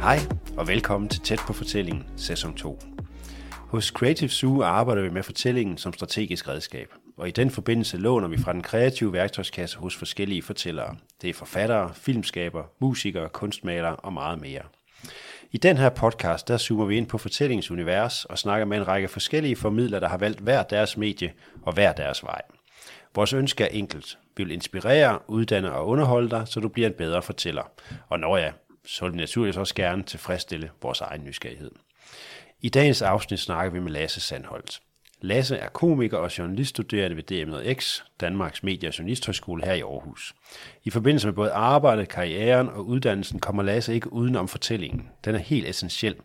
Hej og velkommen til Tæt på fortællingen, sæson 2. Hos Creative Zoo arbejder vi med fortællingen som strategisk redskab, og i den forbindelse låner vi fra den kreative værktøjskasse hos forskellige fortællere. Det er forfattere, filmskaber, musikere, kunstmalere og meget mere. I den her podcast, der zoomer vi ind på fortællingens univers og snakker med en række forskellige formidlere, der har valgt hver deres medie og hver deres vej. Vores ønske er enkelt. Vi vil inspirere, uddanne og underholde dig, så du bliver en bedre fortæller. Og når ja, så vil vi naturligvis også gerne tilfredsstille vores egen nysgerrighed. I dagens afsnit snakker vi med Lasse Sandholdt. Lasse er komiker og journaliststuderende ved DM1X, Danmarks Medie- og Journalisthøjskole her i Aarhus. I forbindelse med både arbejdet, karrieren og uddannelsen kommer Lasse ikke uden om fortællingen. Den er helt essentiel.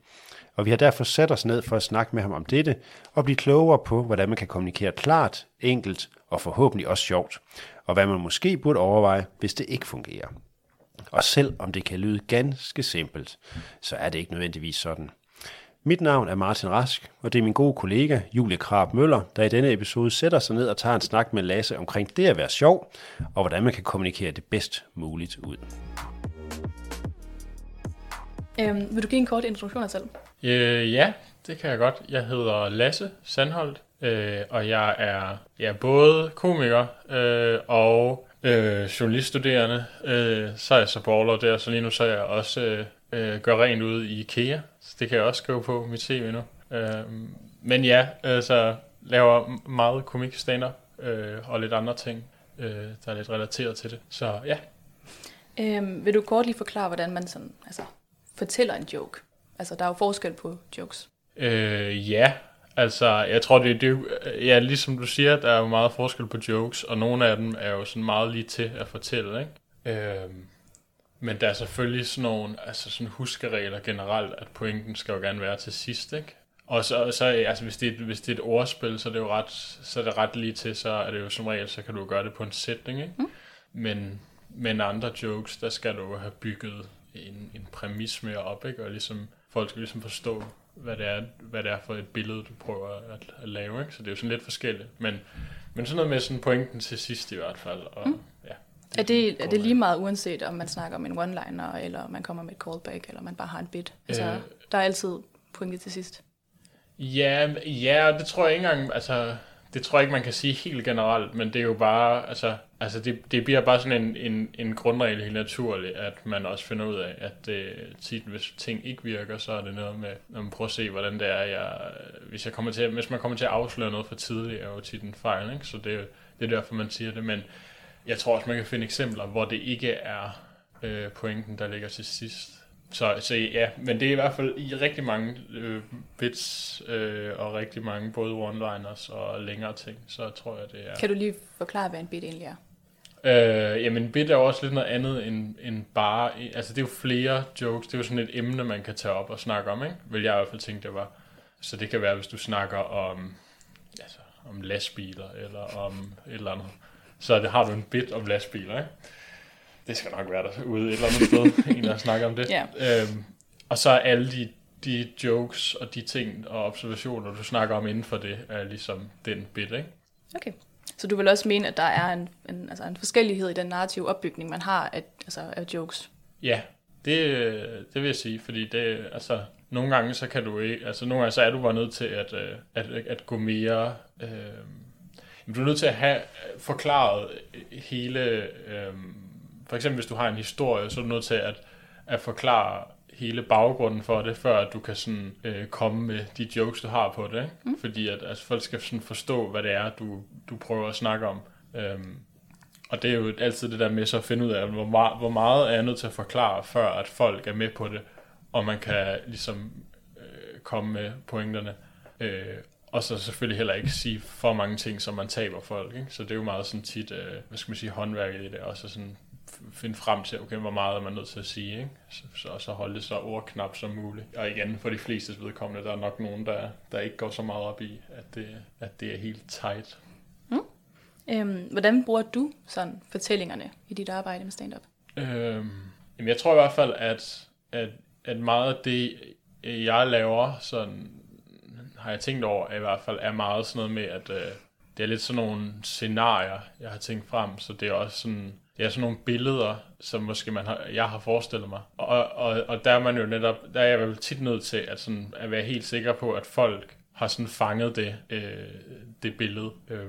Og vi har derfor sat os ned for at snakke med ham om dette og blive klogere på, hvordan man kan kommunikere klart, enkelt og forhåbentlig også sjovt. Og hvad man måske burde overveje, hvis det ikke fungerer. Og selv om det kan lyde ganske simpelt, så er det ikke nødvendigvis sådan. Mit navn er Martin Rask, og det er min gode kollega Julie Krab Møller, der i denne episode sætter sig ned og tager en snak med Lasse omkring det at være sjov, og hvordan man kan kommunikere det bedst muligt ud. Øhm, vil du give en kort introduktion af dig selv? Øh, ja, det kan jeg godt. Jeg hedder Lasse Sandholdt, øh, og jeg er ja, både komiker øh, og øh, journaliststuderende. Øh, så er jeg så baller der, så lige nu så er jeg også øh, øh, gør rent ude i IKEA. Så det kan jeg også skrive på mit CV nu. Øh, men ja, altså laver meget komik stand øh, og lidt andre ting, øh, der er lidt relateret til det. Så ja. Øhm, vil du kort lige forklare, hvordan man sådan, altså, fortæller en joke? Altså, der er jo forskel på jokes. Øh, ja, altså, jeg tror, det, det ja, ligesom du siger, der er jo meget forskel på jokes, og nogle af dem er jo sådan meget lige til at fortælle, ikke? Øh, men der er selvfølgelig sådan nogle altså sådan huskeregler generelt, at pointen skal jo gerne være til sidst, ikke? Og så, så altså, hvis, det er, hvis det er et ordspil, så er det jo ret, så er det ret lige til, så er det jo som regel, så kan du gøre det på en sætning, ikke? Mm. Men, men andre jokes, der skal du jo have bygget en, en præmis mere op, ikke? Og ligesom, folk skal ligesom forstå, hvad det er, hvad det er for et billede, du prøver at, at lave, ikke? Så det er jo sådan lidt forskelligt. Men, men sådan noget med sådan pointen til sidst i hvert fald, og mm. ja. Det er, det, er det lige meget uanset, om man snakker om en one-liner, eller man kommer med et callback, eller man bare har en bit? Altså, øh, der er altid pointet til sidst. Ja, ja, det tror jeg ikke engang, altså, det tror jeg ikke, man kan sige helt generelt, men det er jo bare, altså, altså det, det bliver bare sådan en, en, en grundregel helt naturligt, at man også finder ud af, at det, tit, hvis ting ikke virker, så er det noget med, når man prøver at se, hvordan det er, jeg, hvis, jeg kommer til, hvis man kommer til at afsløre noget for tidligt, er jo tit en fejl, ikke? så det, det er derfor, man siger det, men jeg tror også, man kan finde eksempler, hvor det ikke er øh, pointen, der ligger til sidst. Så, så ja, men det er i hvert fald i rigtig mange øh, bits øh, og rigtig mange både one-liners og længere ting, så tror jeg, det er... Kan du lige forklare, hvad en bit egentlig er? Øh, jamen, en bit er jo også lidt noget andet end, end bare... Altså, det er jo flere jokes. Det er jo sådan et emne, man kan tage op og snakke om, ikke? Vil jeg i hvert fald tænke, det var. Så det kan være, hvis du snakker om, altså, om lastbiler eller om et eller andet så det, har du en bit om lastbiler, ikke? Det skal nok være der ude et eller andet sted, en der snakker om det. Ja. Øhm, og så er alle de, de jokes og de ting og observationer, du snakker om inden for det, er ligesom den bit, ikke? Okay. Så du vil også mene, at der er en, en, altså en forskellighed i den narrative opbygning, man har af, altså af jokes? Ja, det, det vil jeg sige, fordi det, altså, nogle gange så kan du ikke, altså nogle gange så er du bare nødt til at, øh, at, at gå mere, øh, du er nødt til at have forklaret hele... Øh, for eksempel hvis du har en historie, så er du nødt til at, at forklare hele baggrunden for det, før at du kan sådan, øh, komme med de jokes, du har på det. Ikke? Mm. Fordi at altså, folk skal sådan forstå, hvad det er, du, du prøver at snakke om. Øhm, og det er jo altid det der med så at finde ud af, hvor meget, hvor meget er jeg nødt til at forklare, før at folk er med på det, og man kan ligesom øh, komme med pointerne. Øh, og så selvfølgelig heller ikke sige for mange ting, som man taber folk. Ikke? Så det er jo meget sådan tit, øh, hvad skal man sige, håndværket i det, og så sådan finde frem til, okay, hvor meget er man nødt til at sige, ikke? Så, så, og så holde det så ordknap som muligt. Og igen, for de fleste vedkommende, der er nok nogen, der, der ikke går så meget op i, at det, at det er helt tight. Mm. Øhm, hvordan bruger du sådan fortællingerne i dit arbejde med stand-up? Øhm, jamen jeg tror i hvert fald, at, at, at meget af det, jeg laver, sådan har jeg tænkt over, i hvert fald er meget sådan noget med, at øh, det er lidt sådan nogle scenarier, jeg har tænkt frem, så det er også sådan, det er sådan nogle billeder, som måske man har, jeg har forestillet mig. Og, og, og der er man jo netop, der er jeg vel tit nødt til at, sådan, at være helt sikker på, at folk har sådan fanget det, øh, det billede. Øh,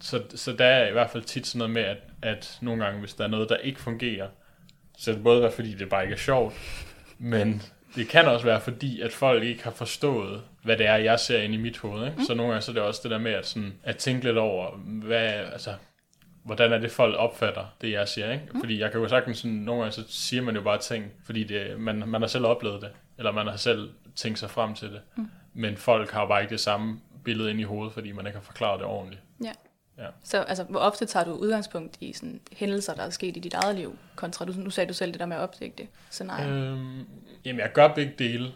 så, så der er i hvert fald tit sådan noget med, at, at nogle gange, hvis der er noget, der ikke fungerer, så er det både være, fordi det bare ikke er sjovt, men det kan også være, fordi at folk ikke har forstået, hvad det er, jeg ser ind i mit hoved. Ikke? Mm. Så nogle gange så er det også det der med at, sådan, at tænke lidt over, hvad, altså, hvordan er det, folk opfatter det, jeg siger. Ikke? Mm. Fordi jeg kan jo sagtens sådan, nogle gange så siger man jo bare ting, fordi det, man, man har selv oplevet det, eller man har selv tænkt sig frem til det. Mm. Men folk har bare ikke det samme billede ind i hovedet, fordi man ikke har forklaret det ordentligt. Ja. Ja. Så altså, hvor ofte tager du udgangspunkt i sådan, hændelser, der er sket i dit eget liv, kontra, du, nu sagde du selv det der med at opdægte scenarier. Øhm, jamen, jeg gør begge dele.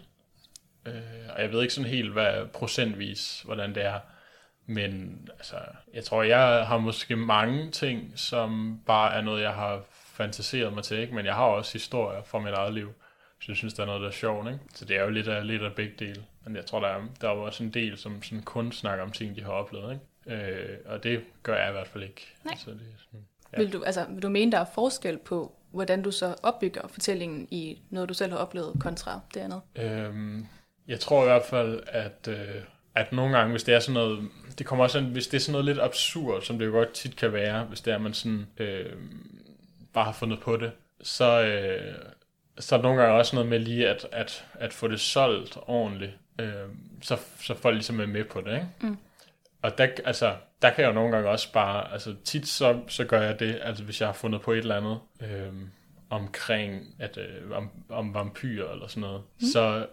Øh, og jeg ved ikke sådan helt, hvad procentvis, hvordan det er. Men altså, jeg tror, jeg har måske mange ting, som bare er noget, jeg har fantaseret mig til. Ikke? Men jeg har også historier fra mit eget liv. Så jeg synes, der er noget, der er sjovt. Ikke? Så det er jo lidt af, lidt af begge dele. Men jeg tror, der er, der er også en del, som sådan kun snakker om ting, de har oplevet. Ikke? Øh, og det gør jeg i hvert fald ikke. Nej. Så det er sådan, ja. vil, du, altså, vil du mene, der er forskel på, hvordan du så opbygger fortællingen i noget, du selv har oplevet, kontra det andet? Øhm, jeg tror i hvert fald, at, øh, at nogle gange, hvis det er sådan noget, det kommer også, hvis det er sådan noget lidt absurd, som det jo godt tit kan være, hvis det er, at man sådan, øh, bare har fundet på det, så, øh, så er der nogle gange også noget med lige at, at, at få det solgt ordentligt, øh, så, så folk ligesom er med på det, ikke? Mm. Og der, altså, der kan jeg jo nogle gange også bare, altså tit så, så gør jeg det, altså hvis jeg har fundet på et eller andet øh, omkring, at, øh, om, om vampyrer eller sådan noget, mm. så,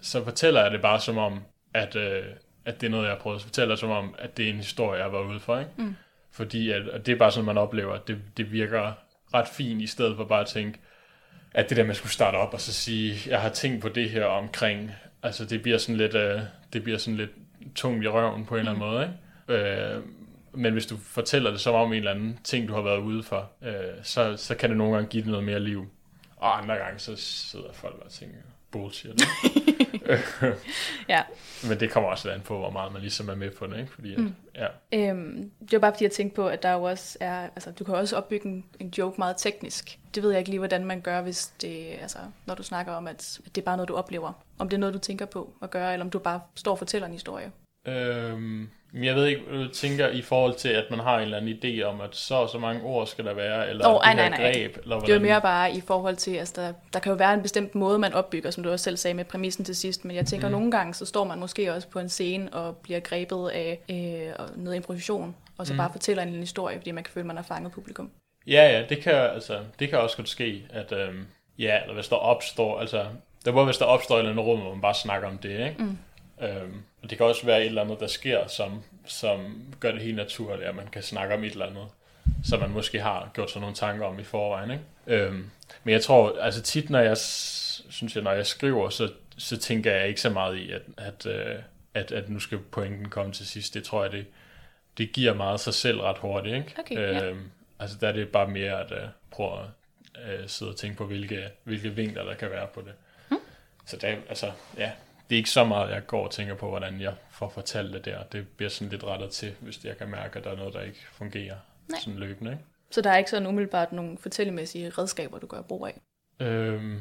så fortæller jeg det bare som om, at, øh, at det er noget, jeg har prøvet. Så fortæller jeg som om, at det er en historie, jeg var ude for, ikke? Mm. Fordi at, at det er bare sådan, man oplever, at det, det virker ret fint, i stedet for bare at tænke, at det der at skulle starte op og så sige, jeg har tænkt på det her omkring, altså det bliver sådan lidt, øh, det bliver sådan lidt tungt i røven på en eller anden mm. måde, ikke? Øh, men hvis du fortæller det som om en eller anden ting, du har været ude for, øh, så, så kan det nogle gange give det noget mere liv. Og andre gange, så sidder folk og tænker, bullshit. ja. Men det kommer også an på, hvor meget man ligesom er med på det, ikke? Fordi, at, mm. ja. øhm, det var bare fordi, jeg tænkte på, at der jo også er, altså du kan også opbygge en, en joke meget teknisk. Det ved jeg ikke lige, hvordan man gør, hvis det, altså, når du snakker om, at, at det er bare noget, du oplever. Om det er noget, du tænker på at gøre, eller om du bare står og fortæller en historie. Øhm, jeg ved ikke, hvad du tænker i forhold til, at man har en eller anden idé om, at så og så mange ord skal der være, eller oh, det nej, nej, greb. Eller det er mere bare i forhold til, altså der, der kan jo være en bestemt måde, man opbygger, som du også selv sagde med præmissen til sidst, men jeg tænker, mm. nogle gange, så står man måske også på en scene og bliver grebet af øh, noget improvisation, og så mm. bare fortæller en lille historie, fordi man kan føle, at man har fanget publikum. Ja, ja, det kan, altså, det kan også godt ske, at øhm, ja, eller hvis der opstår, altså, der var hvis der opstår et eller andet rum, hvor man bare snakker om det, ikke? Mm. Øhm, og det kan også være et eller andet, der sker, som, som gør det helt naturligt, at man kan snakke om et eller andet, som man måske har gjort sig nogle tanker om i forvejen. Ikke? Øhm, men jeg tror, altså tit, når jeg, synes jeg, når jeg skriver, så, så tænker jeg ikke så meget i, at, at, øh, at, at nu skal pointen komme til sidst. Det tror jeg, det, det giver meget sig selv ret hurtigt. Ikke? Okay, ja. øhm, altså der er det bare mere at uh, prøve at uh, sidde og tænke på, hvilke, hvilke vinkler der kan være på det. Hmm. Så det, altså, ja, det er ikke så meget, jeg går og tænker på, hvordan jeg får fortalt det der. Det bliver sådan lidt rettet til, hvis jeg kan mærke, at der er noget, der ikke fungerer Nej. sådan løbende. Ikke? Så der er ikke sådan umiddelbart nogle fortællemæssige redskaber, du gør brug af? Øhm,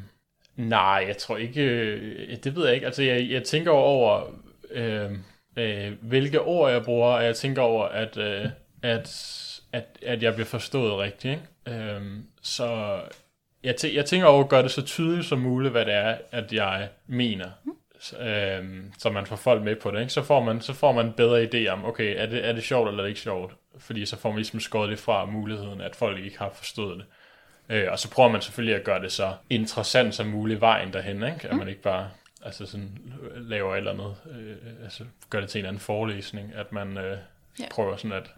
nej, jeg tror ikke... Øh, det ved jeg ikke. Altså, jeg, jeg tænker over, øh, øh, hvilke ord jeg bruger, og jeg tænker over, at, øh, at, at, at jeg bliver forstået rigtigt. Ikke? Øh, så jeg, tæ- jeg tænker over at gøre det så tydeligt som muligt, hvad det er, at jeg mener. Mm øh, så man får folk med på det, ikke? Så, får man, så får man en bedre idé om, okay, er det, er det sjovt eller er det ikke sjovt? Fordi så får man ligesom skåret det fra muligheden, at folk ikke har forstået det. Øh, og så prøver man selvfølgelig at gøre det så interessant som muligt vejen derhen, ikke? At man ikke bare altså sådan, laver et eller andet, øh, altså gør det til en anden forelæsning, at man øh, ja. prøver sådan at,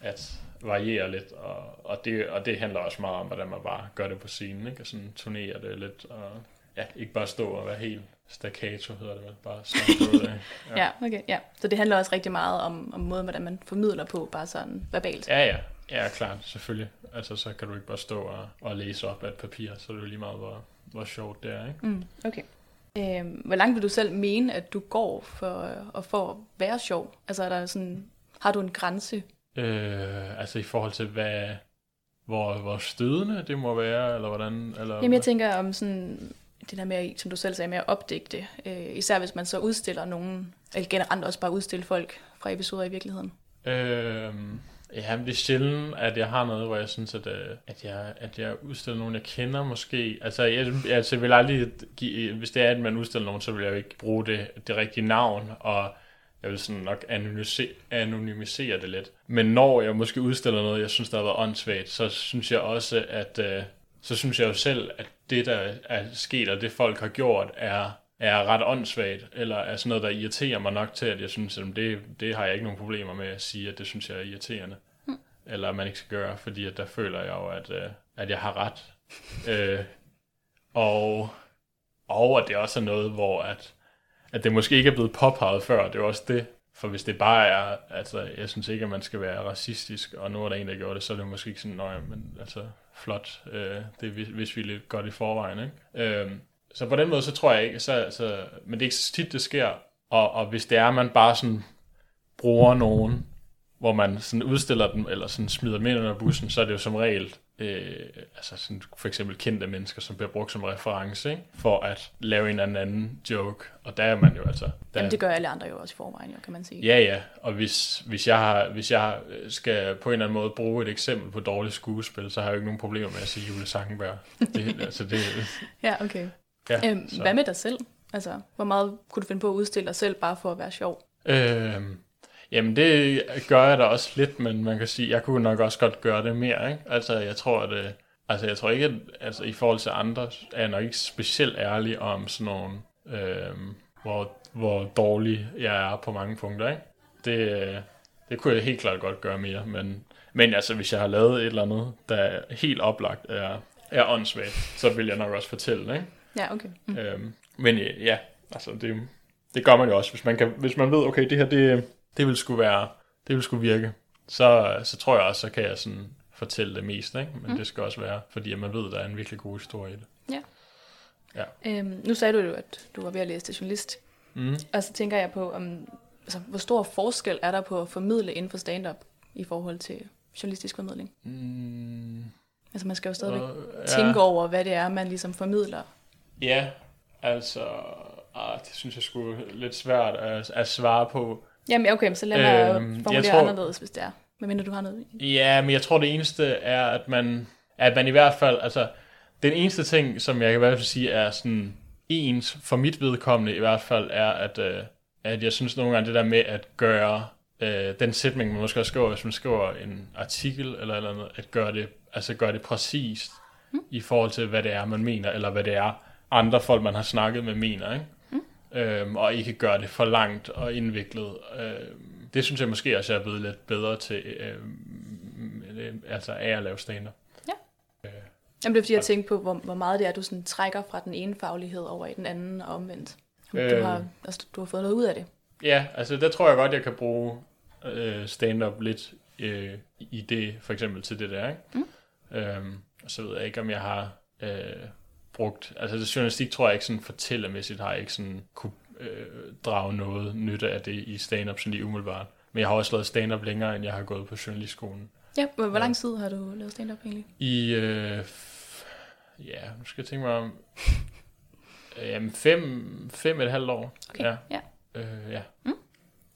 at variere lidt, og, og, det, og det handler også meget om, hvordan man bare gør det på scenen, ikke? og sådan turnerer det lidt, og ja, ikke bare stå og være helt staccato hedder det vel, bare sådan ja. ja, okay, ja. Så det handler også rigtig meget om, om måden, hvordan man formidler på, bare sådan verbalt. Ja, ja, ja, klart, selvfølgelig. Altså, så kan du ikke bare stå og, og læse op af et papir, så er det jo lige meget, hvor, hvor sjovt det er, ikke? Mm, okay. Øh, hvor langt vil du selv mene, at du går for, at for at være sjov? Altså, er der sådan, har du en grænse? Øh, altså i forhold til, hvad, hvor, hvor stødende det må være, eller hvordan? Eller, Jamen jeg tænker om sådan, det der med, som du selv sagde, med at opdigte, øh, især hvis man så udstiller nogen, eller generelt også bare udstille folk fra episoder i virkeligheden. Øh, ja, men det er sjældent, at jeg har noget, hvor jeg synes, at, øh, at, jeg, at jeg udstiller nogen, jeg kender måske. Altså, jeg, altså, jeg vil aldrig give, hvis det er, at man udstiller nogen, så vil jeg jo ikke bruge det, det rigtige navn, og jeg vil sådan nok anonymisere, anonymisere det lidt. Men når jeg måske udstiller noget, jeg synes, der har været åndssvagt, så synes jeg også, at øh, så synes jeg jo selv, at det, der er sket, og det folk har gjort, er, er ret åndssvagt, eller er sådan noget, der irriterer mig nok til, at jeg synes, at det, det har jeg ikke nogen problemer med at sige, at det synes jeg er irriterende. Mm. Eller at man ikke skal gøre, fordi at der føler jeg jo, at, øh, at jeg har ret. øh, og, og at det også er noget, hvor at, at det måske ikke er blevet påpeget før, det er også det. For hvis det bare er, altså jeg synes ikke, at man skal være racistisk, og nu er der en, der gjorde det, så er det måske ikke sådan, nøje, men altså flot, øh, det hvis vi er lidt godt i forvejen, ikke? Øh, så på den måde, så tror jeg ikke, så, så, men det er ikke så tit, det sker, og, og hvis det er, at man bare sådan bruger nogen, hvor man sådan udstiller dem, eller sådan smider dem ind under bussen, så er det jo som regel øh, altså sådan for eksempel kendte mennesker, som bliver brugt som reference, ikke? for at lave en eller anden joke, og der er man jo altså... Der, Jamen det gør alle andre jo også i forvejen, jo, kan man sige. Ja, ja, og hvis, hvis, jeg har, hvis jeg skal på en eller anden måde bruge et eksempel på dårligt skuespil, så har jeg jo ikke nogen problemer med at sige Jule Sangenberg. Det, altså det, ja, okay. Ja, øhm, hvad med dig selv? Altså, hvor meget kunne du finde på at udstille dig selv, bare for at være sjov? Øhm, Jamen det gør jeg da også lidt, men man kan sige, jeg kunne nok også godt gøre det mere, ikke? Altså jeg tror, at det, altså jeg tror ikke, at altså, i forhold til andre, er jeg nok ikke specielt ærlig om sådan nogle, øh, hvor, hvor dårlig jeg er på mange punkter, ikke? Det, det kunne jeg helt klart godt gøre mere, men, men altså hvis jeg har lavet et eller andet, der er helt oplagt er, er åndssvagt, så vil jeg nok også fortælle, ikke? Ja, okay. Mm. Øhm, men ja, altså det, det gør man jo også, hvis man, kan, hvis man ved, okay, det her, det, det vil skulle være, det vil skulle virke, så, så tror jeg også, så kan jeg sådan fortælle det mest, ikke? men mm. det skal også være, fordi at man ved, at der er en virkelig god historie i det. Ja. ja. Øhm, nu sagde du jo, at du var ved at læse til journalist, mm. og så tænker jeg på, om, altså, hvor stor forskel er der på at formidle inden for stand-up i forhold til journalistisk formidling? Mm. Altså man skal jo stadigvæk uh, ja. tænke over, hvad det er, man ligesom formidler. Ja, altså, ah, det synes jeg skulle lidt svært at, at svare på. Jamen okay, så lad mig øhm, formulere tror, anderledes, hvis det er. Men mindre du har noget. Ja, men jeg tror det eneste er, at man, at man i hvert fald, altså, den eneste ting, som jeg kan i hvert fald sige, er sådan ens, for mit vedkommende i hvert fald, er, at, øh, at jeg synes nogle gange det der med at gøre øh, den sætning, man måske også skriver, hvis man skriver en artikel eller eller andet, at gøre det, altså gøre det præcist mm. i forhold til, hvad det er, man mener, eller hvad det er, andre folk, man har snakket med, mener, ikke? Øhm, og ikke gøre det for langt og indviklet. Øhm, det synes jeg måske også, jeg er blevet lidt bedre til, øhm, altså af at lave stand Ja. Øh, Jamen det er fordi, jeg tænkte på, hvor, hvor meget det er, du sådan trækker fra den ene faglighed over i den anden og omvendt. Du, øhm, har, altså, du har fået noget ud af det. Ja, altså der tror jeg godt, jeg kan bruge øh, stand-up lidt øh, i det, for eksempel til det der, ikke? Mm. Øhm, og så ved jeg ikke, om jeg har øh, brugt, altså det journalistik tror jeg ikke sådan fortællermæssigt har jeg ikke sådan kunne øh, drage noget nytte af det i stand-up sådan lige umiddelbart. Men jeg har også lavet stand-up længere, end jeg har gået på journalistskolen. Ja, hvor, hvor lang tid har du lavet stand-up egentlig? I, øh, ja, nu skal jeg tænke mig om, øh, jamen fem, fem et halvt år. Okay, ja. ja. Øh, ja. Mm.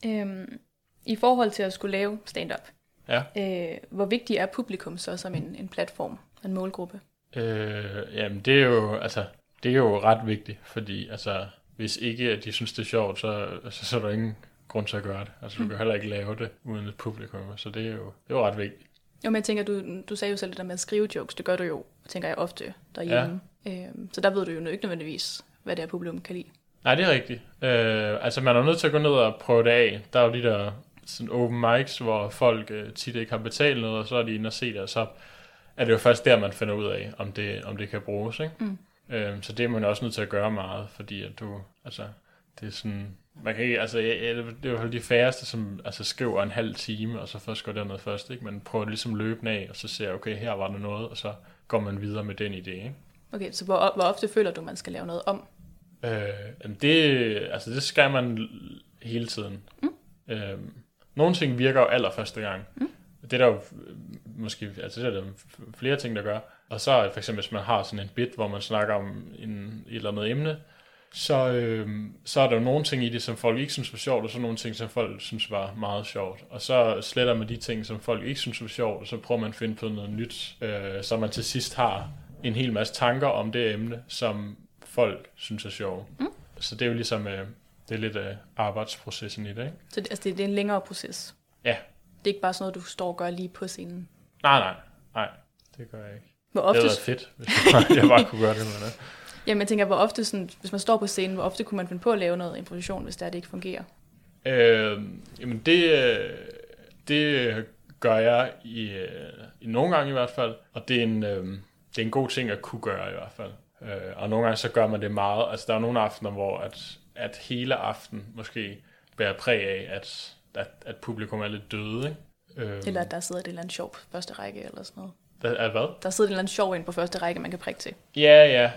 Øhm, I forhold til at skulle lave stand-up, ja. øh, hvor vigtig er publikum så som en, en platform, en målgruppe? Øh, jamen, det er jo, altså, det er jo ret vigtigt, fordi altså, hvis ikke de synes, det er sjovt, så, altså, så er der ingen grund til at gøre det. Altså, du mm. kan heller ikke lave det uden et publikum, så det er jo, det er jo ret vigtigt. Jo, men jeg tænker, du, du sagde jo selv det der med at skrive jokes, det gør du jo, tænker jeg ofte derhjemme. Ja. Øh, så der ved du jo ikke nødvendigvis, hvad det er, publikum kan lide. Nej, det er rigtigt. Øh, altså, man er nødt til at gå ned og prøve det af. Der er jo de der sådan open mics, hvor folk øh, tit ikke har betalt noget, og så er de inde og se det, og så er det jo først der, man finder ud af, om det, om det kan bruges. Ikke? Mm. Øhm, så det er man også nødt til at gøre meget, fordi at du, altså, det er sådan, man kan ikke, altså, ja, det er jo de færreste, som altså, skriver en halv time, og så først går noget først, ikke? Man prøver ligesom løbende af, og så ser okay, her var der noget, og så går man videre med den idé, ikke? Okay, så hvor, hvor ofte føler du, man skal lave noget om? Øh, det, altså, det skal man hele tiden. Mm. Øh, nogle ting virker jo allerførste gang. Mm. Det er der jo måske, altså det er der flere ting, der gør. Og så for eksempel, hvis man har sådan en bit, hvor man snakker om en, et eller andet emne, så, øh, så er der jo nogle ting i det, som folk ikke synes var sjovt, og så nogle ting, som folk synes var meget sjovt. Og så sletter man de ting, som folk ikke synes var sjovt, og så prøver man at finde på noget nyt, øh, så man til sidst har en hel masse tanker om det emne, som folk synes er sjovt. Mm. Så det er jo ligesom, øh, det er lidt øh, arbejdsprocessen i det, ikke? Så det, altså det, det er en længere proces? Ja. Det er ikke bare sådan noget, du står og gør lige på scenen? Nej, nej, nej, det gør jeg ikke. Hvor ofte... Det havde fedt, hvis jeg bare, jeg bare kunne gøre det med det. Jamen jeg tænker, hvor ofte, sådan, hvis man står på scenen, hvor ofte kunne man finde på at lave noget improvisation, hvis det, er, det ikke fungerer? Øh, jamen det, det gør jeg i, i nogle gange i hvert fald, og det er en, øh, det er en god ting at kunne gøre i hvert fald. Øh, og nogle gange så gør man det meget, altså der er nogle aftener, hvor at, at hele aften måske bærer præg af, at, at, at publikum er lidt døde, ikke? Øh, eller at der sidder et eller andet sjov på første række eller sådan noget. Der, er hvad? Der sidder et eller andet sjov ind på første række, man kan prikke til. Ja, ja.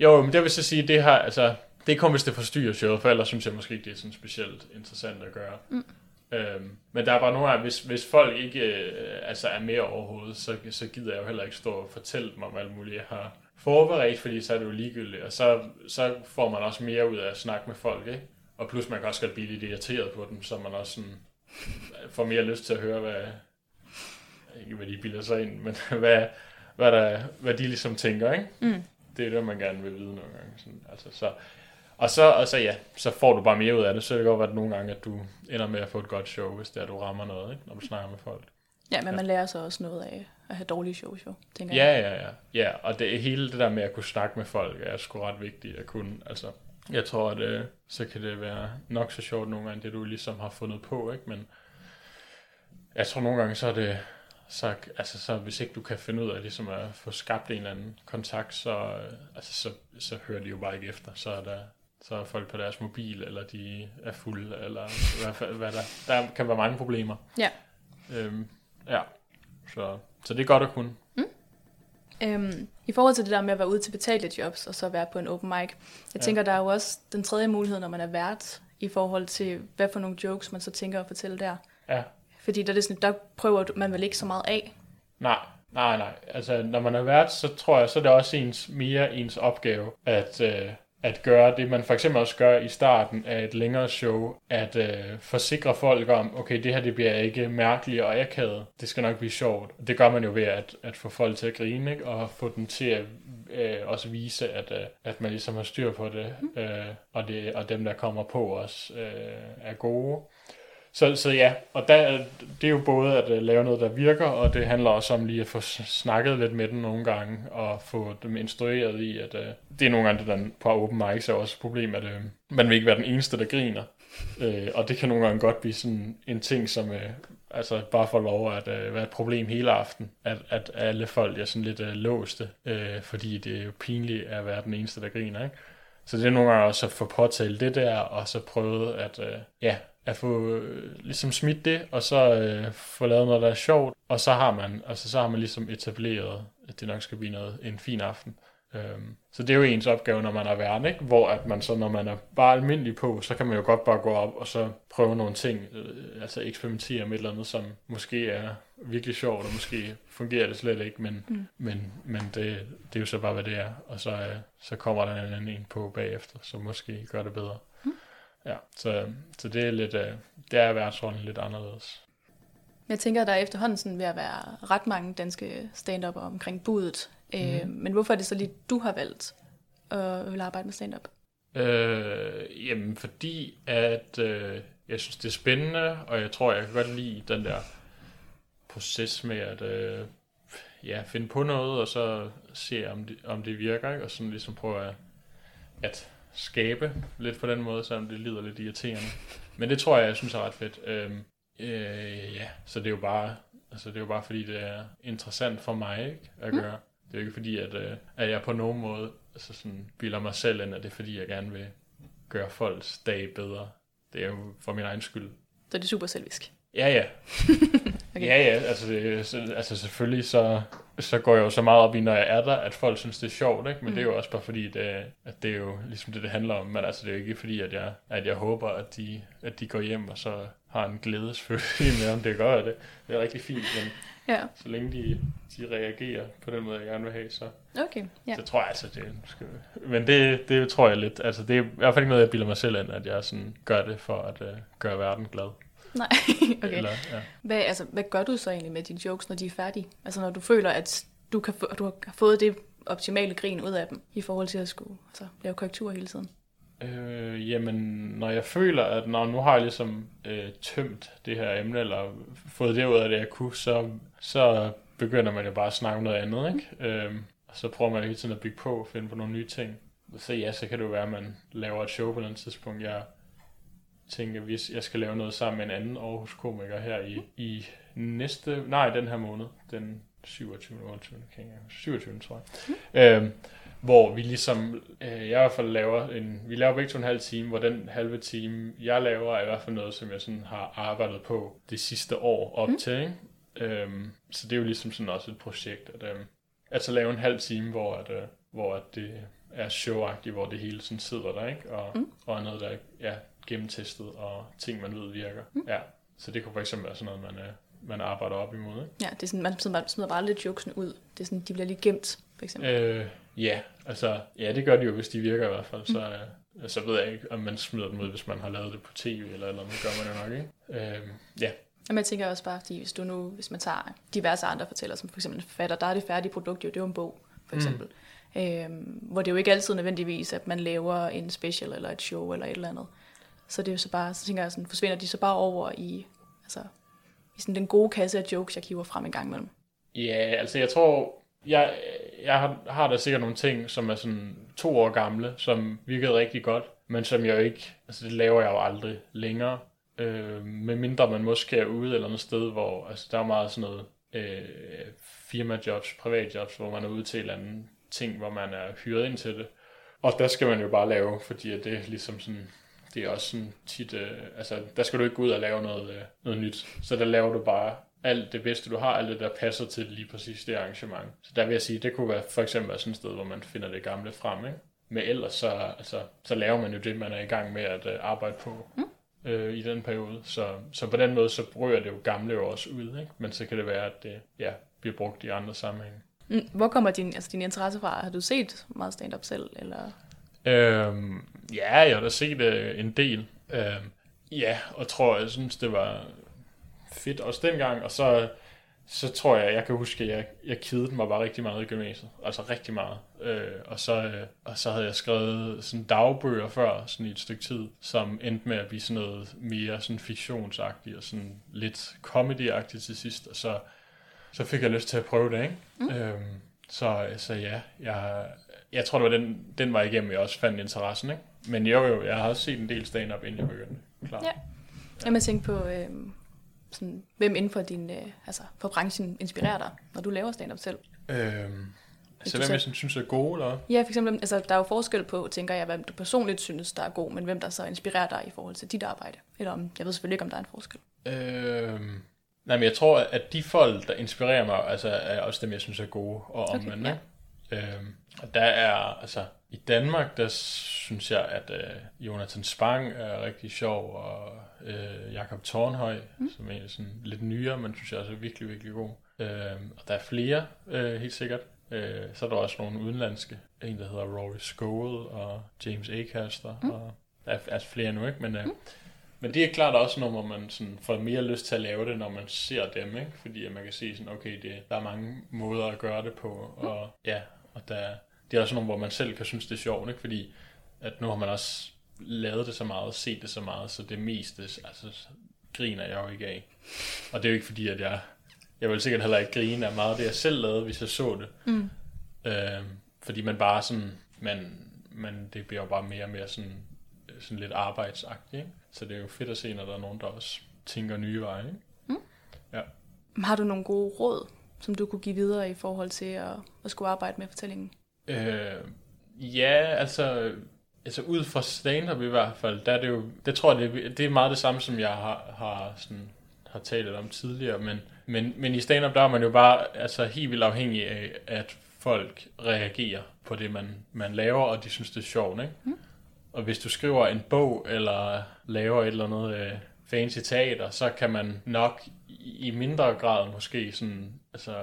Jo, men det vil så sige, det har, altså, det kommer, hvis det forstyrrer showet, for ellers synes jeg måske ikke, det er sådan specielt interessant at gøre. Mm. Øhm, men der er bare nogle af, hvis, hvis folk ikke øh, altså er mere overhovedet, så, så gider jeg jo heller ikke stå og fortælle dem om alt muligt, jeg har forberedt, fordi så er det jo ligegyldigt, og så, så får man også mere ud af at snakke med folk, ikke? Og plus man kan også godt blive lidt irriteret på dem, så man også sådan får mere lyst til at høre, hvad, ikke hvad de bilder sig ind, men hvad, hvad, der, hvad de ligesom tænker, ikke? Mm. Det er det, man gerne vil vide nogle gange. Sådan, altså, så, og så, og så ja, så får du bare mere ud af det, så det kan godt være, nogle gange, at du ender med at få et godt show, hvis det er, at du rammer noget, ikke? når du snakker med folk. Ja, men ja. man lærer så også noget af at have dårlige shows, jo, tænker ja, jeg. Ja, ja, ja. Og det, hele det der med at kunne snakke med folk, er sgu ret vigtigt at kunne. Altså, jeg tror, at øh, så kan det være nok så sjovt nogle gange, det du ligesom har fundet på, ikke? Men jeg tror nogle gange, så er det, så, altså, så hvis ikke du kan finde ud af ligesom at få skabt en eller anden kontakt, så, øh, altså, så, så hører de jo bare ikke efter. Så er, der, så er folk på deres mobil, eller de er fulde, eller hvad, hvad der. Der kan være mange problemer. Ja. Øhm, ja, så, så det er godt at kunne. Mm. Øhm, I forhold til det der med at være ude til betalte jobs, og så være på en open mic, jeg ja. tænker, der er jo også den tredje mulighed, når man er vært, i forhold til, hvad for nogle jokes man så tænker at fortælle der. Ja. Fordi der, er det sådan, der prøver man vel ikke så meget af. Nej, nej, nej. Altså, når man er vært, så tror jeg, så er det også ens, mere ens opgave, at, øh, at gøre det, man for eksempel også gør i starten af et længere show, at øh, forsikre folk om, okay, det her det bliver ikke mærkeligt og akavet, det skal nok blive sjovt. Det gør man jo ved at, at få folk til at grine, ikke? og få dem til at øh, også vise, at, øh, at man ligesom har styr på det, øh, og, det og dem, der kommer på os, øh, er gode. Så, så ja, og der, det er jo både at øh, lave noget, der virker, og det handler også om lige at få snakket lidt med dem nogle gange, og få dem instrueret i, at øh, det er nogle gange det, der på open mics er også et problem, at øh, man vil ikke være den eneste, der griner. Øh, og det kan nogle gange godt blive sådan en ting, som øh, altså bare får lov at øh, være et problem hele aften, at, at alle folk er sådan lidt øh, låste, øh, fordi det er jo pinligt at være den eneste, der griner, ikke? Så det er nogle gange også at få påtalt det der, og så prøvet at, øh, ja, at få øh, ligesom smidt det, og så øh, få lavet noget, der er sjovt, og så har man, altså, så har man ligesom etableret, at det nok skal blive noget, en fin aften. Øhm, så det er jo ens opgave, når man er værn, ikke? hvor at man så, når man er bare almindelig på, så kan man jo godt bare gå op og så prøve nogle ting, øh, altså eksperimentere med et eller andet, som måske er virkelig sjovt, og måske fungerer det slet ikke, men, mm. men, men det, det er jo så bare, hvad det er, og så, øh, så kommer der en anden en på bagefter, som måske gør det bedre. Ja, så, så det er lidt, øh, det er værtsrollen lidt anderledes. Jeg tænker, at der er efterhånden sådan ved at være ret mange danske stand omkring budet. Mm. Øh, mhm. men hvorfor er det så lige, du har valgt at vil arbejde med stand-up? Øh, jamen, fordi at øh, jeg synes, det er spændende, og jeg tror, jeg kan godt lide den der proces med at øh, ja, finde på noget, og så se, om det, om det virker, ikke? og sådan ligesom prøve at, at skabe lidt på den måde, selvom det lyder lidt irriterende. Men det tror jeg, jeg synes er ret fedt. Øhm, øh, ja, så det er jo bare, altså det er jo bare fordi, det er interessant for mig ikke, at gøre. Mm. Det er jo ikke fordi, at, øh, at jeg på nogen måde altså sådan, bilder mig selv ind, at det er fordi, jeg gerne vil gøre folks dag bedre. Det er jo for min egen skyld. Så det er super selvisk. Ja, ja. okay. Ja, ja, altså, det, altså selvfølgelig så, så går jeg jo så meget op i, når jeg er der, at folk synes, det er sjovt, ikke? men mm. det er jo også bare fordi, det, at det er jo ligesom det, det handler om, men altså det er jo ikke fordi, at jeg, at jeg håber, at de, at de går hjem og så har en glædesfølelse med, om det gør det. Det er rigtig fint, men, Ja. Så længe de, de reagerer på den måde, jeg gerne vil have, så, Okay, ja. så tror jeg altså, det skal... Men det, det tror jeg lidt. Altså, det er i hvert fald ikke noget, jeg bilder mig selv ind, at jeg sådan gør det for at uh, gøre verden glad. Nej, okay. Eller, ja. Hvad, altså, hvad gør du så egentlig med dine jokes, når de er færdige? Altså når du føler, at du, kan få, du har fået det optimale grin ud af dem, i forhold til at skulle altså, lave korrektur hele tiden? Øh, jamen, når jeg føler, at når nu har jeg ligesom øh, tømt det her emne, eller fået det ud af det, jeg kunne, så, så begynder man jo bare at snakke om noget andet, ikke? Øh, og så prøver man hele tiden at bygge på, finde på nogle nye ting. Så ja, så kan det jo være, at man laver et show på et tidspunkt. Jeg tænker, hvis jeg skal lave noget sammen med en anden Aarhus komiker her i, i næste, nej, den her måned, den 27. 28. Kan jeg, 27. tror jeg. Øh, hvor vi ligesom, øh, jeg i hvert fald laver en, vi laver begge to en halv time, hvor den halve time, jeg laver, er i hvert fald noget, som jeg sådan har arbejdet på det sidste år op mm. til, ikke? Øhm, så det er jo ligesom sådan også et projekt, at, øhm, at så lave en halv time, hvor, at, øh, hvor at det er showagtigt, hvor det hele sådan sidder der, ikke? Og, mm. og noget, der er ja, gennemtestet, og ting, man ved virker. Mm. Ja, så det kunne for eksempel være sådan noget, man, øh, man arbejder op imod, ikke? Ja, det er sådan, man smider, smider bare lidt jokesen ud. Det er sådan, de bliver lige gemt, for eksempel. Øh, ja, altså, ja, det gør de jo, hvis de virker i hvert fald. Så, øh, så ved jeg ikke, om man smider dem ud, hvis man har lavet det på tv eller eller andet. Det gør man jo nok, ikke? Øh, ja. Jamen, jeg tænker også bare, fordi hvis du nu, hvis man tager diverse andre fortæller, som for eksempel en forfatter, der er det færdige produkt jo, det er jo en bog, for eksempel. Mm. Øhm, hvor det jo ikke altid nødvendigvis, at man laver en special eller et show eller et eller andet. Så det er jo så bare, så tænker jeg sådan, forsvinder de så bare over i, altså, i sådan den gode kasse af jokes, jeg kiver frem en gang imellem. Ja, altså jeg tror, jeg, jeg har, har da sikkert nogle ting, som er sådan to år gamle, som virkede rigtig godt, men som jeg jo ikke, altså det laver jeg jo aldrig længere. Øh, med mindre man måske er ude eller andet sted, hvor altså, der er meget sådan noget øh, firmajobs, privatjobs, hvor man er ude til en eller andet ting, hvor man er hyret ind til det. Og der skal man jo bare lave, fordi at det er ligesom sådan, det er også sådan tit, øh, altså der skal du ikke gå ud og lave noget, øh, noget nyt. Så der laver du bare alt det bedste, du har, alt det, der passer til lige præcis det arrangement. Så der vil jeg sige, det kunne være for eksempel sådan et sted, hvor man finder det gamle frem, ikke? Men ellers så, altså, så laver man jo det, man er i gang med at øh, arbejde på mm. øh, i den periode. Så, så på den måde, så ryger det jo gamle jo også ud, ikke? Men så kan det være, at det ja, bliver brugt i andre sammenhænge. Mm, Hvor kommer din, altså din interesse fra? Har du set meget stand-up selv? Eller? Øhm, ja, jeg har da set øh, en del. Øhm, ja, og tror, jeg synes, det var fedt også dengang. Og så, så tror jeg, jeg kan huske, at jeg, jeg kedede mig bare rigtig meget i gymnasiet. Altså rigtig meget. Øh, og, så, øh, og så havde jeg skrevet sådan dagbøger før, sådan i et stykke tid, som endte med at blive sådan noget mere sådan fiktionsagtigt og sådan lidt comedy-agtigt til sidst. Og så, så fik jeg lyst til at prøve det, ikke? Mm. Øhm, så, så ja, jeg, jeg tror, det var den, den var igennem, jeg også fandt interessen, ikke? Men jo, jo, jeg har også set en del stand-up, inden jeg begyndte. Klart. Ja. Jamen, jeg tænkte på, øh, sådan, hvem inden for, din, øh, altså, for branchen inspirerer dig, når du laver stand-up selv? Øhm, altså, hvem jeg sådan synes er gode, eller? Ja, for eksempel, altså, der er jo forskel på, tænker jeg, hvem du personligt synes, der er god, men hvem der så inspirerer dig i forhold til dit arbejde. Eller om, jeg ved selvfølgelig ikke, om der er en forskel. Øhm, nej, men jeg tror, at de folk, der inspirerer mig, altså, er også dem, jeg synes er gode og Okay, omvendt. ja. Okay, øhm, og der er, altså, i Danmark, der synes jeg, at øh, Jonathan Spang er rigtig sjov, og øh, Jakob Tornhøj, mm. som er sådan lidt nyere, men synes jeg også er virkelig, virkelig god. Øhm, og der er flere, øh, helt sikkert. Øh, så er der også nogle udenlandske. En, der hedder Rory Scovel og James Acaster. Mm. Og der er altså flere nu, ikke? Men, øh, mm. Men det er klart også noget, hvor man sådan får mere lyst til at lave det, når man ser dem, ikke? Fordi man kan se sådan, okay, det, der er mange måder at gøre det på, og ja, og der, det er også nogle, hvor man selv kan synes, det er sjovt, ikke? Fordi at nu har man også lavet det så meget, set det så meget, så det meste, altså, griner jeg jo ikke af. Og det er jo ikke fordi, at jeg, jeg vil sikkert heller ikke grine af meget af det, jeg selv lavede, hvis jeg så det. Mm. Øh, fordi man bare sådan, man, man, det bliver jo bare mere og mere sådan, sådan lidt arbejdsagtigt, ikke? Så det er jo fedt at se, når der er nogen, der også tænker nye veje, ikke? Har du nogle gode råd, som du kunne give videre i forhold til at, at skulle arbejde med fortællingen? Øh, ja, altså, altså ud fra stand-up i hvert fald, der er det jo, det tror jeg, det, er- det er meget det samme, som jeg har, har, sådan, har talt om tidligere, men, men, men i stand-up, der er man jo bare altså, helt vildt afhængig af, at folk reagerer på det, man, man laver, og de synes, det er sjovt, ikke? Mm. Og hvis du skriver en bog, eller laver et eller andet øh, fancy teater, så kan man nok i mindre grad måske sådan, altså,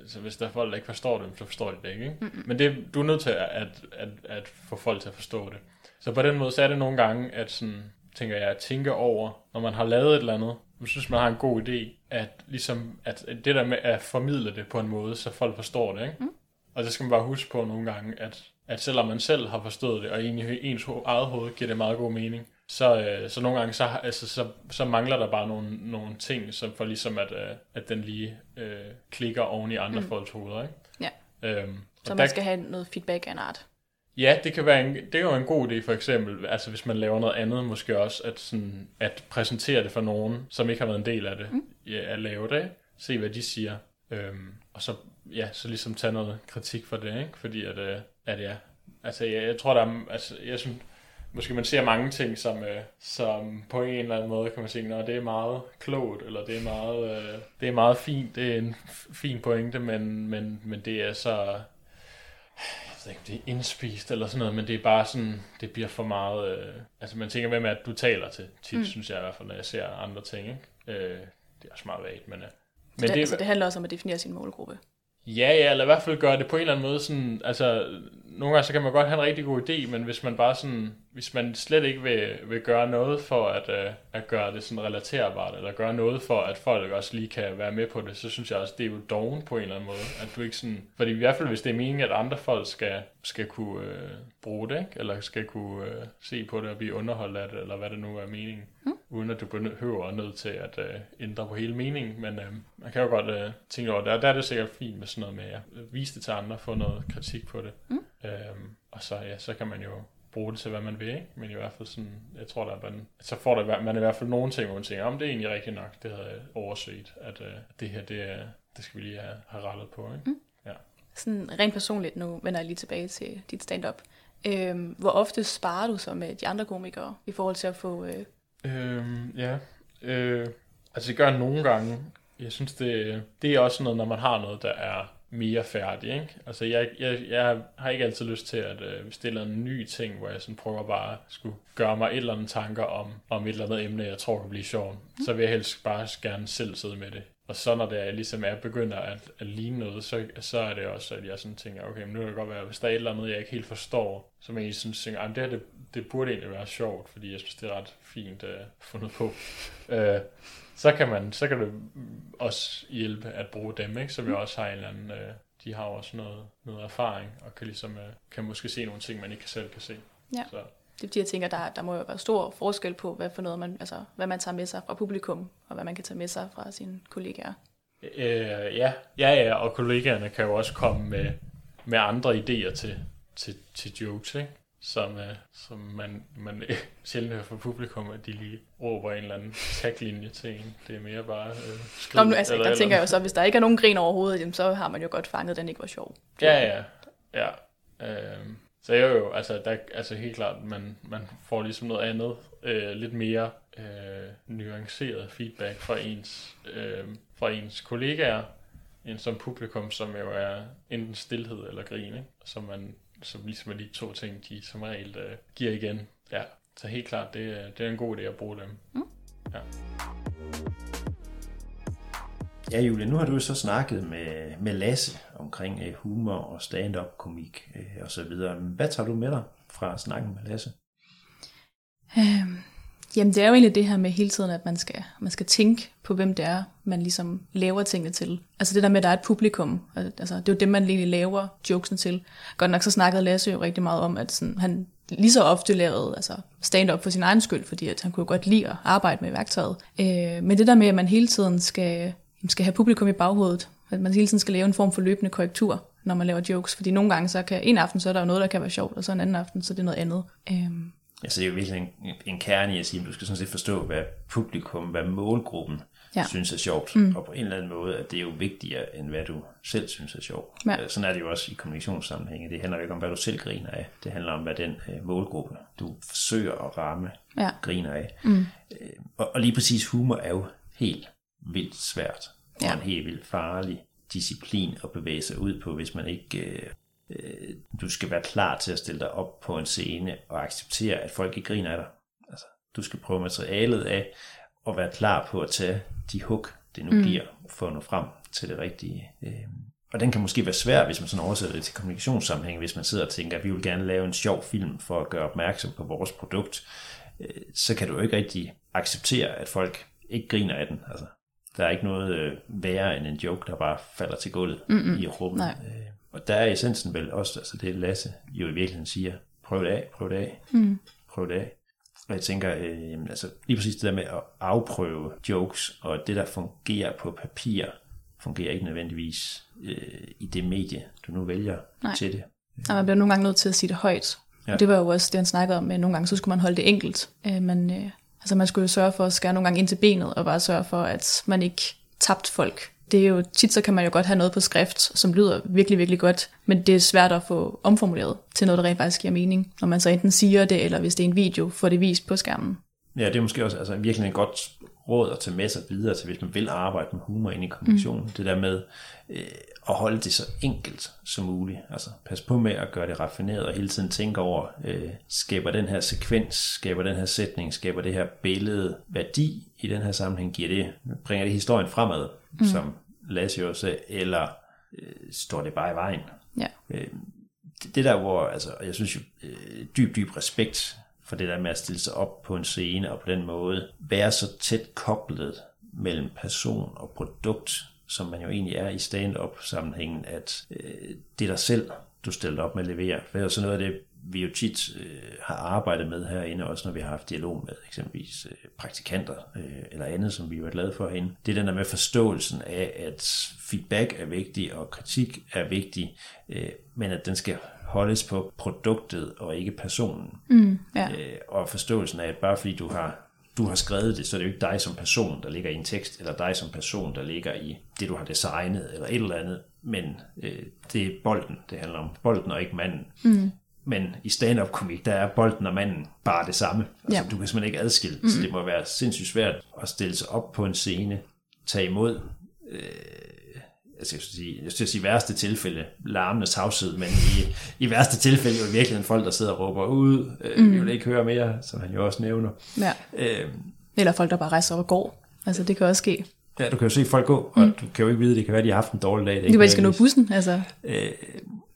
altså hvis der er folk, der ikke forstår det, så forstår de det ikke. ikke? Mm-hmm. Men det, du er nødt til at, at, at, at få folk til at forstå det. Så på den måde, så er det nogle gange, at sådan, tænker jeg, at tænke over, når man har lavet et eller andet, jeg synes, man har en god idé, at, ligesom, at det der med at formidle det på en måde, så folk forstår det. Ikke? Mm. Og det skal man bare huske på nogle gange, at, at selvom man selv har forstået det, og egentlig ens eget hoved giver det meget god mening, så, øh, så nogle gange så, altså, så, så mangler der bare nogle, nogle ting, som for ligesom at, øh, at den lige øh, klikker oven i andre mm. folks hoveder. Ikke? Ja. Øhm, så man der, skal have noget feedback af en art. Ja, det kan være en, det er jo en god idé for eksempel, altså hvis man laver noget andet måske også, at, sådan, at præsentere det for nogen, som ikke har været en del af det, mm. ja, at lave det, se hvad de siger, øhm, og så, ja, så ligesom tage noget kritik for det, ikke? fordi at, øh, ja, altså jeg, jeg tror der er, altså jeg synes, måske man ser mange ting, som, øh, som på en eller anden måde kan man sige, at det er meget klogt, eller det er meget, øh, det er meget fint, det er en fin pointe, men, men, men det er så, ved ikke, det er indspist eller sådan noget, men det er bare sådan, det bliver for meget, øh, altså man tænker, hvem er at du taler til, tit, mm. synes jeg i hvert fald, når jeg ser andre ting, ikke? Øh, det er også meget vagt, men... Øh, men det, det, altså, det handler også om at definere sin målgruppe. Ja, ja, eller i hvert fald gøre det på en eller anden måde sådan, altså, nogle gange så kan man godt have en rigtig god idé, men hvis man bare sådan, hvis man slet ikke vil, vil gøre noget for at, uh, at gøre det sådan relaterbart, eller gøre noget for, at folk også lige kan være med på det, så synes jeg også, det er jo doven på en eller anden måde. At du ikke sådan, fordi i hvert fald, hvis det er meningen, at andre folk skal, skal kunne uh, bruge det, ikke? eller skal kunne uh, se på det og blive underholdt af det, eller hvad det nu er meningen, mm. uden at du behøver nødt til at uh, ændre på hele meningen, men uh, man kan jo godt uh, tænke over det, og der er det sikkert fint med sådan noget med at vise det til andre, få noget kritik på det. Mm. Uh, og så, ja, så kan man jo bruge det til, hvad man vil, ikke? men i hvert fald sådan, jeg tror, der man, så får der, man i hvert fald nogle ting, hvor man tænker, om det er egentlig rigtigt nok, det havde jeg overset, at uh, det her, det, er, det skal vi lige have, have rettet på. Ikke? Mm. Ja. Sådan rent personligt, nu vender jeg lige tilbage til dit stand-up. Øhm, hvor ofte sparer du så med de andre komikere i forhold til at få... Øh... Øhm, ja, øh, altså det gør jeg nogle gange. Jeg synes, det, det er også noget, når man har noget, der er mere færdig. Ikke? Altså, jeg, jeg, jeg har ikke altid lyst til at øh, stille en ny ting, hvor jeg sådan prøver bare at skulle gøre mig et eller andet tanker om, om et eller andet emne, jeg tror kan blive sjovt. Mm. Så vil jeg helst bare gerne selv sidde med det. Og så når det er, ligesom er begynder at, at ligne noget, så, så er det også, at jeg sådan tænker, okay, men nu kan det godt være, hvis der er et eller andet, jeg ikke helt forstår, så man egentlig sådan tænker, det her, det, det burde egentlig være sjovt, fordi jeg synes, det er ret fint uh, fundet på. Uh, så kan man, så kan det også hjælpe at bruge dem, ikke? som mm. jo også har en eller anden, øh, de har også noget, noget erfaring, og kan ligesom, øh, kan måske se nogle ting, man ikke selv kan se. Ja. Så. Det er fordi, jeg tænker, der, der må jo være stor forskel på, hvad for noget man, altså, hvad man tager med sig fra publikum, og hvad man kan tage med sig fra sine kollegaer. Øh, ja. ja, ja, og kollegaerne kan jo også komme med, med andre idéer til, til, til jokes, ikke? Som, uh, som man, man sjældent hører fra publikum, at de lige råber en eller anden taglinje til en. Det er mere bare uh, skridt, Nå, nu, altså, der tænker jeg jo så, hvis der ikke er nogen grin overhovedet, jamen, så har man jo godt fanget, at den ikke var sjov. Ja, ja. ja. Uh, så jo jo, altså, der, altså helt klart, man, man får ligesom noget andet, uh, lidt mere uh, nuanceret feedback fra ens, uh, fra ens kollegaer, end som publikum, som jo er enten stillhed eller grin, ikke? som man som ligesom er de to ting, de som regel uh, giver igen. Ja, så helt klart, det, det er en god idé at bruge dem. Mm. Ja. Ja, Julie, nu har du så snakket med, med Lasse omkring uh, humor og stand-up komik uh, og så videre. Hvad tager du med dig fra snakken med Lasse? Øhm, Jamen det er jo egentlig det her med hele tiden, at man skal, man skal tænke på, hvem det er, man ligesom laver tingene til. Altså det der med, at der er et publikum, altså det er jo det, man egentlig laver jokesen til. Godt nok så snakkede Lasse jo rigtig meget om, at sådan, han lige så ofte lavede altså stand-up for sin egen skyld, fordi at han kunne godt lide at arbejde med værktøjet. Øh, men det der med, at man hele tiden skal, skal have publikum i baghovedet, at man hele tiden skal lave en form for løbende korrektur, når man laver jokes, fordi nogle gange så kan, en aften så er der jo noget, der kan være sjovt, og så en anden aften, så er det noget andet. Øh, Altså det er jo virkelig en, en kerne i at sige, at du skal sådan set forstå, hvad publikum, hvad målgruppen ja. synes er sjovt. Mm. Og på en eller anden måde, at det er jo vigtigere, end hvad du selv synes er sjovt. Ja. Øh, sådan er det jo også i kommunikationssammenhænge. Det handler jo ikke om, hvad du selv griner af. Det handler om, hvad den uh, målgruppe, du forsøger at ramme, ja. griner af. Mm. Uh, og, og lige præcis humor er jo helt vildt svært. Ja. Og en helt vildt farlig disciplin at bevæge sig ud på, hvis man ikke uh, øh, du skal være klar til at stille dig op på en scene og acceptere, at folk ikke griner af dig. Altså, du skal prøve materialet af og være klar på at tage de hook, det nu mm. giver, for at nå frem til det rigtige. Øh, og den kan måske være svær, hvis man sådan oversætter det til kommunikationssammenhæng, hvis man sidder og tænker, at vi vil gerne lave en sjov film for at gøre opmærksom på vores produkt, øh, så kan du jo ikke rigtig acceptere, at folk ikke griner af den. Altså, der er ikke noget øh, værre end en joke, der bare falder til gulvet Mm-mm. i rummet. Nej. Øh, og der er essensen vel også, altså det Lasse jo i virkeligheden siger, prøv det af, prøv det af, mm. prøv det af. Og jeg tænker, øh, jamen, altså, lige præcis det der med at afprøve jokes, og det der fungerer på papir, fungerer ikke nødvendigvis øh, i det medie, du nu vælger Nej. til det. Ja, man bliver nogle gange nødt til at sige det højt. Ja. Det var jo også det, han snakkede om, at nogle gange så skulle man holde det enkelt. Øh, men, øh, altså man skulle jo sørge for at skære nogle gange ind til benet, og bare sørge for, at man ikke tabte folk. Det er jo tit, så kan man jo godt have noget på skrift, som lyder virkelig, virkelig godt, men det er svært at få omformuleret til noget, der rent faktisk giver mening, når man så enten siger det, eller hvis det er en video, får det vist på skærmen. Ja, det er måske også altså, virkelig en godt råd at tage med sig videre til, hvis man vil arbejde med humor ind i kommunikation. Mm. Det der med øh, at holde det så enkelt som muligt. Altså pas på med at gøre det raffineret og hele tiden tænke over, øh, skaber den her sekvens, skaber den her sætning, skaber det her billede værdi i den her sammenhæng, giver det, bringer det historien fremad, mm. som Lasse jo sagde, eller øh, står det bare i vejen. Ja. Øh, det, det der, hvor, altså, jeg synes jo, øh, dyb, dyb respekt for det der med at stille sig op på en scene og på den måde være så tæt koblet mellem person og produkt, som man jo egentlig er i stand-up sammenhængen, at øh, det er dig selv, du stiller op med at levere. For det er sådan noget af det, vi jo tit øh, har arbejdet med herinde, også når vi har haft dialog med eksempelvis øh, praktikanter øh, eller andet, som vi var glade for herinde. Det er den der med forståelsen af, at feedback er vigtig, og kritik er vigtig, øh, men at den skal holdes på produktet og ikke personen. Mm, ja. øh, og forståelsen af, at bare fordi du har du har skrevet det, så er det jo ikke dig som person, der ligger i en tekst, eller dig som person, der ligger i det, du har designet, eller et eller andet, men øh, det er bolden, det handler om. Bolden og ikke manden. Mm. Men i stand-up komik, der er bolden og manden bare det samme. Altså, ja. Du kan simpelthen ikke adskille, mm. så det må være sindssygt svært at stille sig op på en scene, tage imod øh, jeg skal sige, jeg skal sige værste tilfælde, larmende tavshed, men i, i værste tilfælde jo virkelig en folk, der sidder og råber ud, øh, mm. vi vil ikke høre mere, som han jo også nævner. Ja. Øh, Eller folk, der bare rejser op og går. Altså, det kan også ske. Ja, du kan jo se folk gå, og mm. du kan jo ikke vide, det kan være, de har haft en dårlig dag. Det, det kan være, de skal nå bussen, altså. Øh,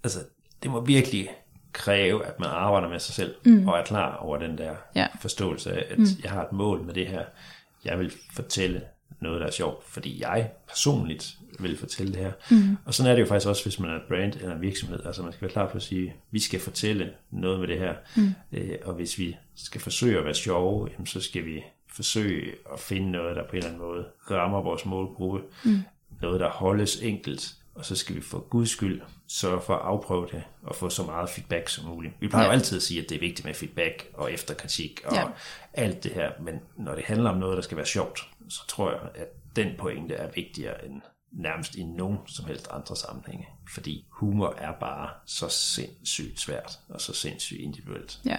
altså, det må virkelig kræve, at man arbejder med sig selv, mm. og er klar over den der ja. forståelse af, at mm. jeg har et mål med det her. Jeg vil fortælle noget, der er sjovt, fordi jeg personligt vil fortælle det her. Mm. Og sådan er det jo faktisk også, hvis man er et brand eller en virksomhed. Altså man skal være klar på at sige, vi skal fortælle noget med det her. Mm. Øh, og hvis vi skal forsøge at være sjove, jamen, så skal vi forsøge at finde noget, der på en eller anden måde rammer vores målgruppe. Mm. Noget, der holdes enkelt. Og så skal vi for guds skyld sørge for at afprøve det og få så meget feedback som muligt. Vi plejer ja. jo altid at sige, at det er vigtigt med feedback og efterkritik og ja. alt det her. Men når det handler om noget, der skal være sjovt, så tror jeg, at den pointe er vigtigere end nærmest i nogen som helst andre sammenhænge. Fordi humor er bare så sindssygt svært og så sindssygt individuelt. Ja.